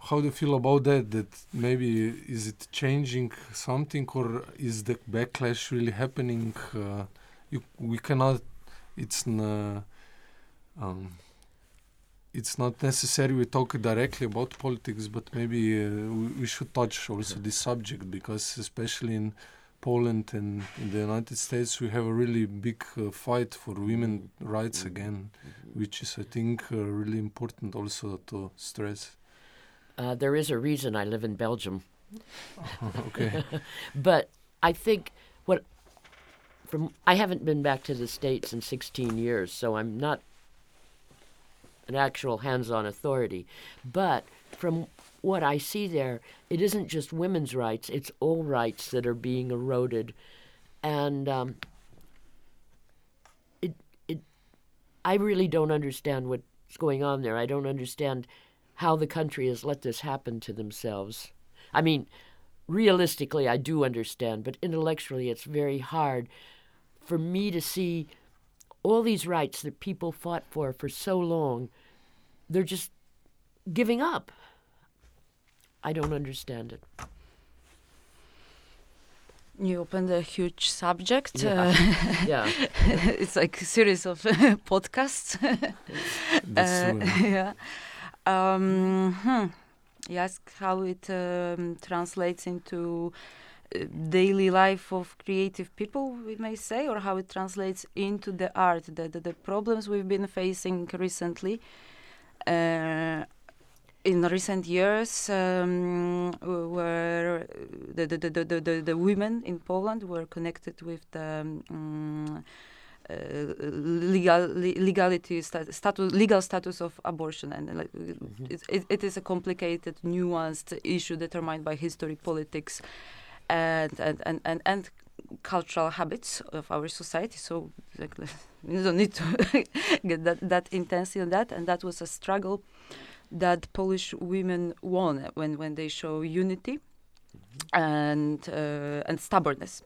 how do you feel about that that maybe is it changing something or is the backlash really happening uh, you, we cannot it's n- um, it's not necessary we talk directly about politics but maybe uh, we, we should touch also this subject because especially in Poland and in the United States, we have a really big uh, fight for women rights Mm-hmm. again, which is, I think, uh, really important also to stress. Uh, there is a reason I live in Belgium. okay. But I think what from I haven't been back to the states in 16 years, so I'm not an actual hands-on authority. But from what I see there, it isn't just women's rights; it's all rights that are being eroded, and um, it it I really don't understand what's going on there. I don't understand how the country has let this happen to themselves. I mean, realistically, I do understand, but intellectually, it's very hard for me to see all these rights that people fought for for so long. They're just giving up. I don't understand it. You opened a huge subject. Yeah. Uh, Yeah. it's like a series of podcasts. That's Uh, yeah. Um, hmm. You ask how it um, translates into uh, daily life of creative people, we may say, or how it translates into the art, the, the, the problems we've been facing recently. Uh, in recent years, um, where the, the, the, the, the, the women in Poland were connected with the um, uh, legal legality sta- status legal status of abortion. And uh, like it, it, it is a complicated nuanced issue determined by history politics and and, and, and, and cultural habits of our society. So like, we don't need to get that, that intense on that. And that was a struggle that Polish women won when, when they show unity and uh, and stubbornness.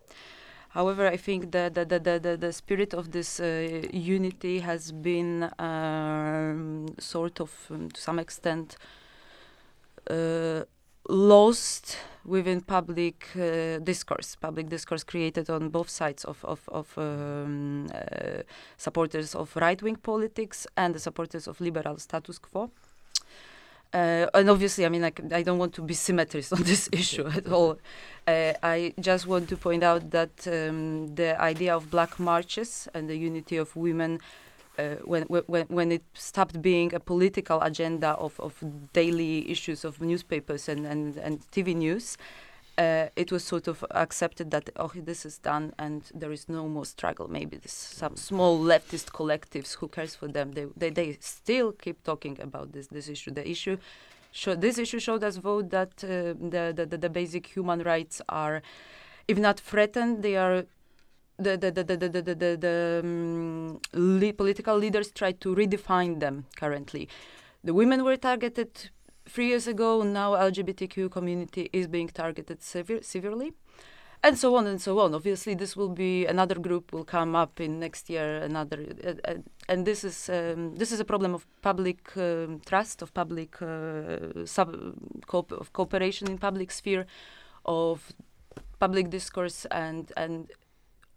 However, I think that the, the, the, the, the spirit of this uh, unity has been um, sort of, um, to some extent, uh, lost within public uh, discourse, public discourse created on both sides of, of, of um, uh, supporters of right-wing politics and the supporters of liberal status quo. Uh, and obviously, I mean, I don't want to be symmetrist on this issue at all. Uh, I just want to point out that um, the idea of black marches and the unity of women, uh, when, when, when it stopped being a political agenda of, of daily issues of newspapers and, and, and TV news, uh, it was sort of accepted that oh this is done and there is no more struggle maybe this some small leftist collectives who cares for them they they, they still keep talking about this this issue the issue show, this issue showed us vote that uh, the, the, the the basic human rights are if not threatened they are the the the the the the, the, the, um, political leaders try to redefine them currently the women were targeted three years ago now lgbtq community is being targeted sever- severely and so on and so on. Obviously this will be another group will come up in next year another uh, and this is um, this is a problem of public um, trust of public uh, sub co- of cooperation in public sphere of public discourse and and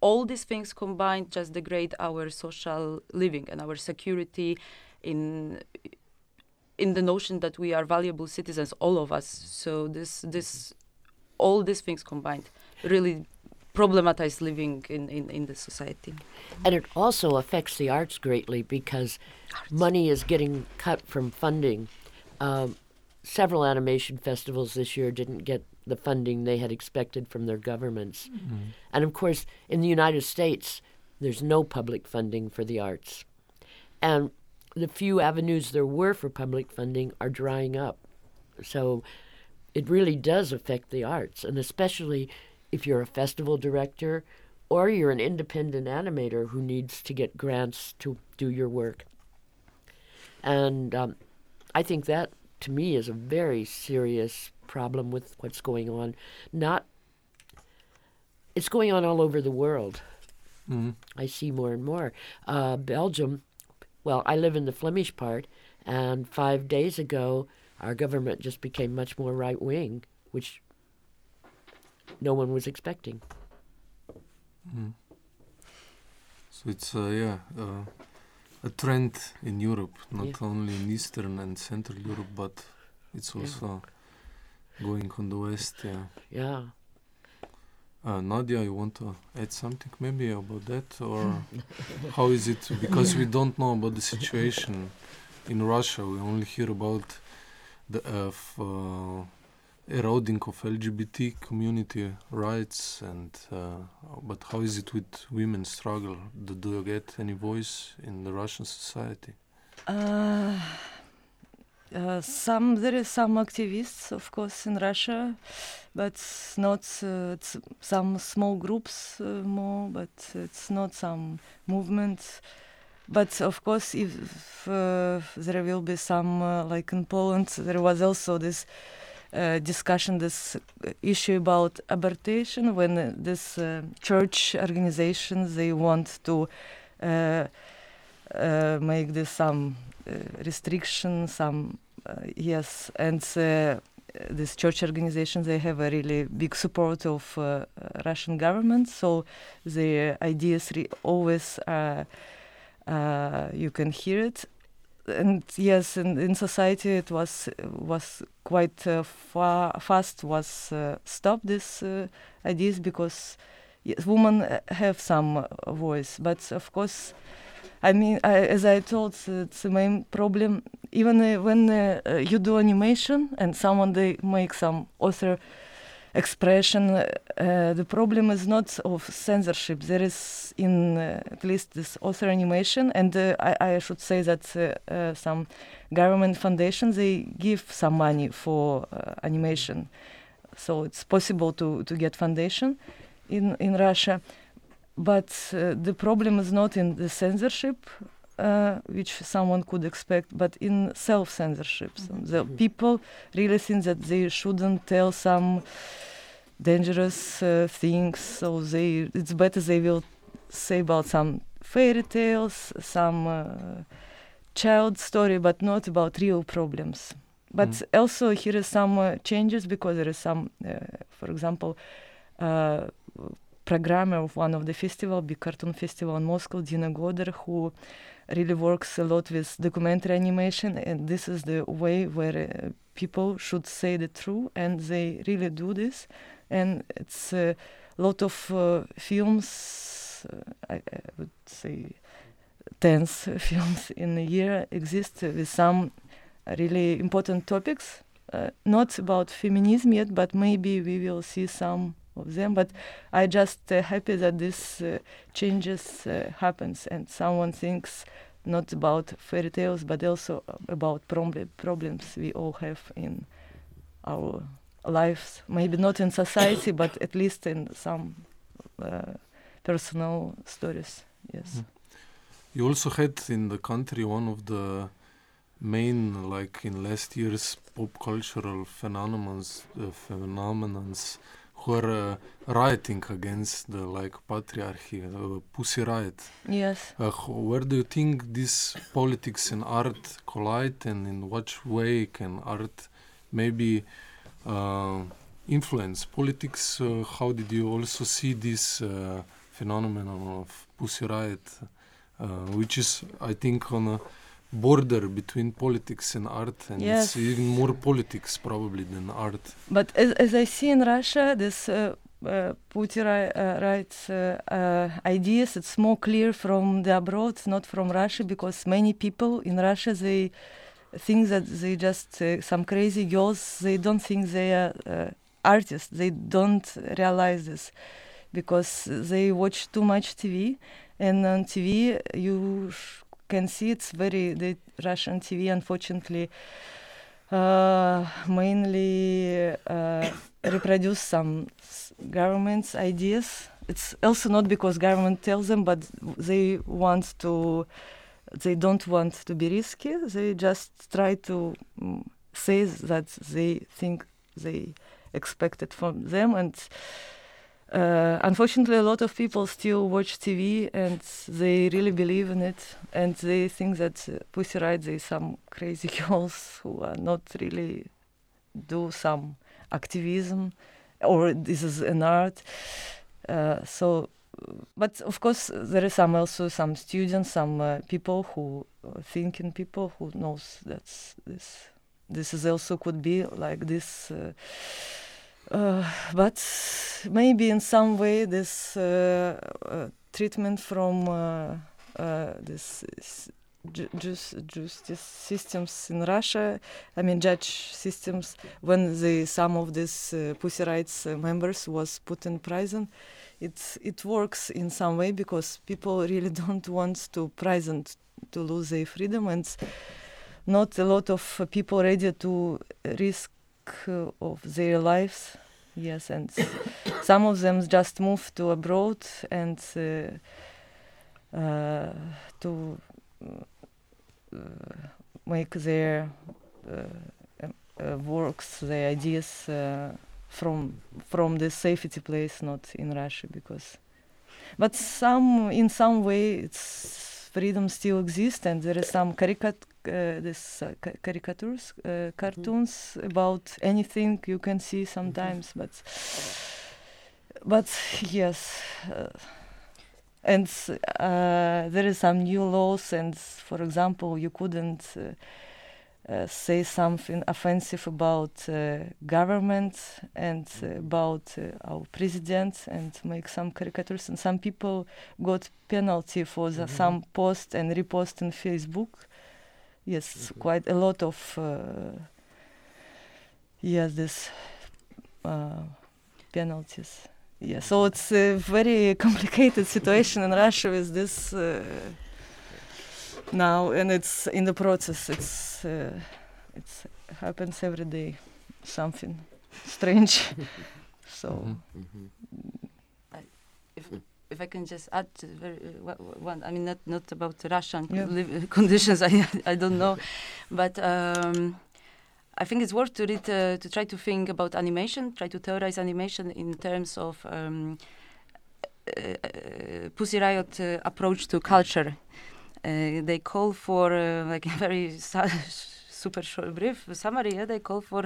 all these things combined just degrade our social living and our security in in the notion that we are valuable citizens all of us so this this all these things combined really problematize living in, in, in the society And it also affects the arts greatly because money is getting cut from funding. Um, several animation festivals this year didn't get the funding they had expected from their governments. And of course, in the United States, there's no public funding for the arts. And the few avenues there were for public funding are drying up. So it really does affect the arts, and especially if you're a festival director or you're an independent animator who needs to get grants to do your work. And um, I think that, to me, is a very serious problem with what's going on. Not, it's going on all over the world. Mhm. I see more and more. Uh, Belgium well, I live in the Flemish part, and five days ago, our government just became much more right wing, which no one was expecting. Mm. So it's uh, yeah uh, a trend in Europe, not Yeah. only in Eastern and Central Europe, but it's Yeah. also going on the West. Yeah. Yeah. Uh, Nadia, you want to add something maybe about that, or how is it? Because we don't know about the situation in Russia. We only hear about the uh, uh, eroding of LGBT community rights, and uh, but how is it with women's struggle? Do, do you get any voice in the Russian society? Uh, some there is some activists, of course, in Russia, but not uh, it's some small groups uh, more, but it's not some movement. But of course, if uh, there will be some, uh, like in Poland, there was also this uh, discussion, this issue about abortion, when this church organizations they want to make this some restriction, some uh, yes, and uh, this church organizations they have a really big support of uh, Russian government, so the ideas re- always uh, uh, you can hear it. And yes, in, in society it was was quite uh, fa- fast was uh, stop this uh, ideas because yes, women have some voice, but of course I mean, I, as I told, it's the main problem. Even uh, when uh, you do animation and someone they make some author expression, uh, the problem is not of censorship. There is in uh, at least this author animation, and uh, I, I should say that uh, some government foundations they give some money for animation, so it's possible to to get foundation in in Russia but uh, the problem is not in the censorship uh, which someone could expect but in self-censorship so the Mhm. people really think that they shouldn't tell some dangerous uh, things so they it's better they will say about some fairy tales some uh, child story but not about real problems but Mm. also here is some uh, changes because there is some uh, for example uh, programmer of one of the festival, big cartoon festival in Moscow, Dina Goder, who really works a lot with documentary animation, and this is the way where uh, people should say the truth, and they really do this, and it's a lot of uh, films. Uh, I, I would say tens films in a year exist with some really important topics. Uh, not about feminism yet, but maybe we will see some of them but i just uh, happy that this uh, changes uh, happens. And someone thinks not about fairy tales but also about problem problems we all have in our lives. Maybe not in society but at least in some uh, personal stories. Yes. Mm. You also had in the country one of the main, like in last year's pop cultural phenomenons, uh, phenomenons who are uh, rioting against the like patriarchy, uh, Pussy Riot. yes Uh, where do you think this politics and art collide, and in what way can art maybe influence politics? Uh, how did you also see this uh, phenomenon of Pussy Riot, uh, which is, I think, on a border between politics and art, and Yes. it's even more politics probably than art. But as, as I see in Russia, this uh, uh, Putin uh, rights uh, uh, ideas, it's more clear from the abroad, not from Russia, because many people in Russia they think that they just uh, some crazy girls. They don't think they are uh, artists. They don't realize this because they watch too much TV, and on TV you can see it's very the Russian TV, unfortunately uh, mainly uh, reproduce some government's ideas. It's also not because government tells them, but they want to. They don't want to be risky. They just try to mm, say that they think they expected from them, and uh, unfortunately, a lot of people still watch TV and they really believe in it, and they think that uh, Pussy Riot is some crazy girls who are not really do some activism, or this is an art. Uh, so, but of course, there is some also some students, some uh, people who uh, thinking people who knows that this this is also could be like this. Uh, but maybe in some way this uh, uh, treatment from uh, this ju- justice systems in Russia, I mean judge systems, when the some of these uh, Pussy Riot uh, members was put in prison, it it works in some way because people really don't want to prison to lose their freedom and not a lot of people ready to risk of their lives yes and some of them just move to abroad and uh, uh, to uh, make their um, works their ideas from from the safety place not in russia because but some in some way it's freedom still exists and there is some caricat uh, this uh, ca- caricatures uh, cartoons about anything you can see sometimes but but yes uh, and uh, there is some new laws and for example you couldn't uh, say something offensive about uh, government and uh, about uh, our president and make some caricatures. And some people got penalty for the, Mhm. some post and repost in facebook yes Mhm. quite a lot of uh, yes this uh, penalties yeah so it's a very complicated situation in russia with this uh, now and it's in the process it's uh, it's happens every day something strange so Mhm. Mm-hmm. If I can just add to very, uh, one, I mean, not not about Russian Yeah. conditions, I I don't know, but um, I think it's worth to read uh, to try to think about animation, try to theorize animation in terms of um, uh, uh, Pussy Riot uh, approach to culture. Uh, they call for uh, like a very su- super short, brief summary. Yeah, they call for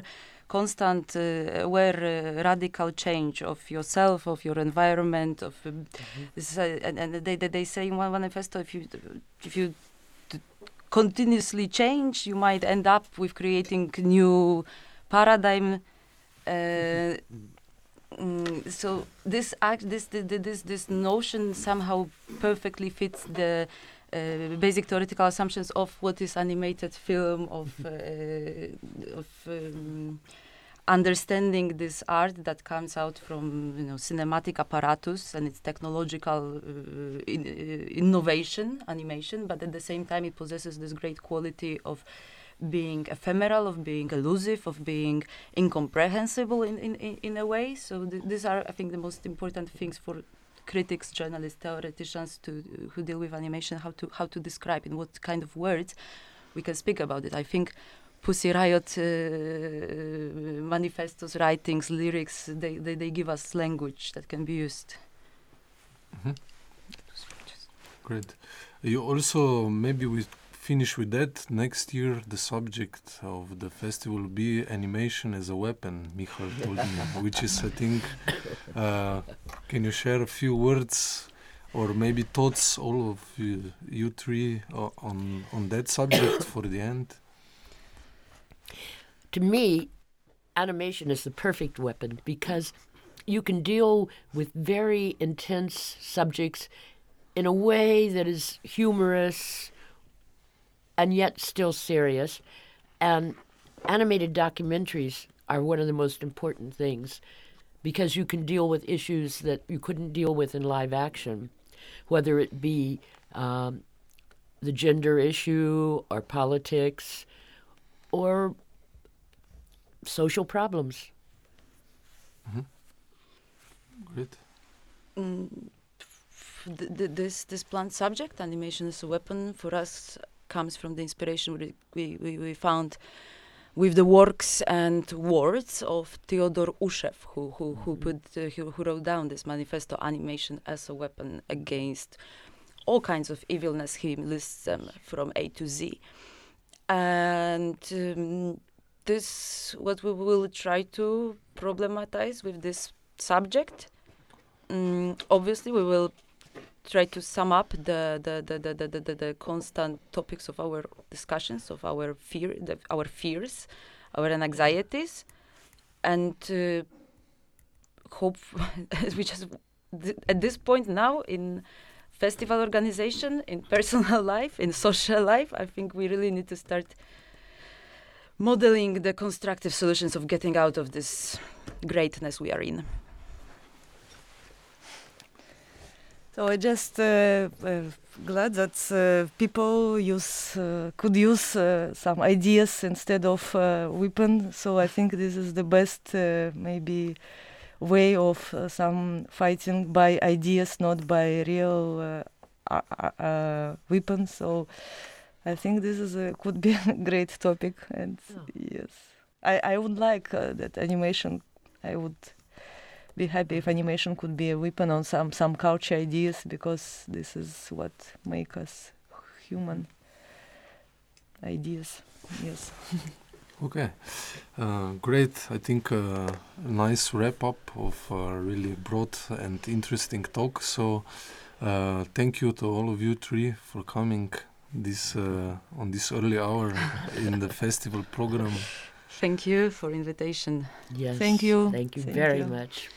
constant, uh, aware, uh, radical change of yourself, of your environment, of uh, this uh, and, and they, they say in one manifesto if you if you continuously change, you might end up with creating new paradigm. Uh, mm, so this act, this th- th- this this notion somehow perfectly fits the uh, basic theoretical assumptions of what is animated film of uh, of um, understanding this art that comes out from you know cinematic apparatus and its technological uh, in, uh, innovation animation but at the same time it possesses this great quality of being ephemeral of being elusive of being incomprehensible in, in, in, in a way. So th- these are i think the most important things for critics journalists theoreticians to who deal with animation how to how to describe in what kind of words we can speak about it i think Pussy Riot uh, manifestos, writings, lyrics, they, they, they give us language that can be used. Mhm. Great. You also maybe we finish with that next year. The subject of the festival will be animation as a weapon. Michal told me, which is I think. Uh, can you share a few words? Or maybe thoughts, all of you, you three, uh, on on that subject for the end. to me, animation is the perfect weapon because you can deal with very intense subjects in a way that is humorous and yet still serious. And animated documentaries are one of the most important things because you can deal with issues that you couldn't deal with in live action, whether it be um, the gender issue or politics or social problems. Great. Mm, th- th- this this blunt subject, animation as a weapon, for us comes from the inspiration we we, we, found with the works and words of Theodore Ushev, who who who put uh, who, who wrote down this manifesto animation as a weapon against all kinds of evilness. He lists them from A to Z, and um, this what we will try to problematize with this subject. Mm, obviously, we will try to sum up the the, the, the, the, the, the constant topics of our discussions, of our fear, the, our fears, our anxieties, and uh, hope we just th- at this point now in festival organization, in personal life, in social life, I think we really need to start modeling the constructive solutions of getting out of this greatness we are in. So I just uh, uh, glad that uh, people use uh, could use uh, some ideas instead of uh, weapon. So I think this is the best maybe way of some fighting by ideas, not by real weapons. So I think this is a, could be a great topic, and yes, I I would like that animation. I would be happy if animation could be a weapon on some some culture ideas because this is what make us human ideas. Yes. Okay. Uh, great. I think uh, a nice wrap up of a really broad and interesting talk. So uh, thank you to all of you three for coming this uh, on this early hour in the festival program. Thank you for invitation. Yes. Thank you. Thank you thank very you. much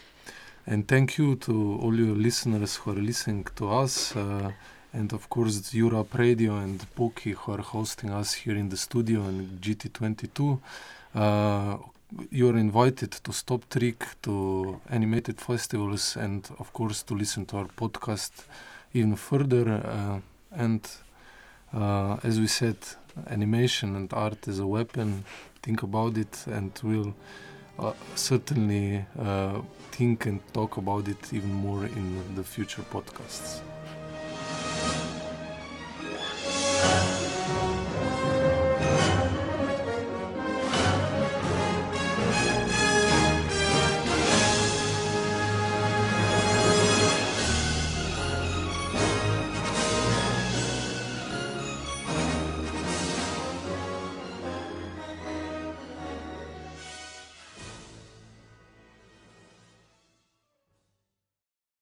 and thank you to all your listeners who are listening to us. Uh, and of course, Europe Radio and Poki who are hosting us here in the studio in GT22. Uh, you are invited to StopTrik, to animated festivals, and of course, to listen to our podcast even further. Uh, and uh, as we said, animation and art is a weapon. Think about it, and we'll uh, certainly uh, think and talk about it even more in the future podcasts.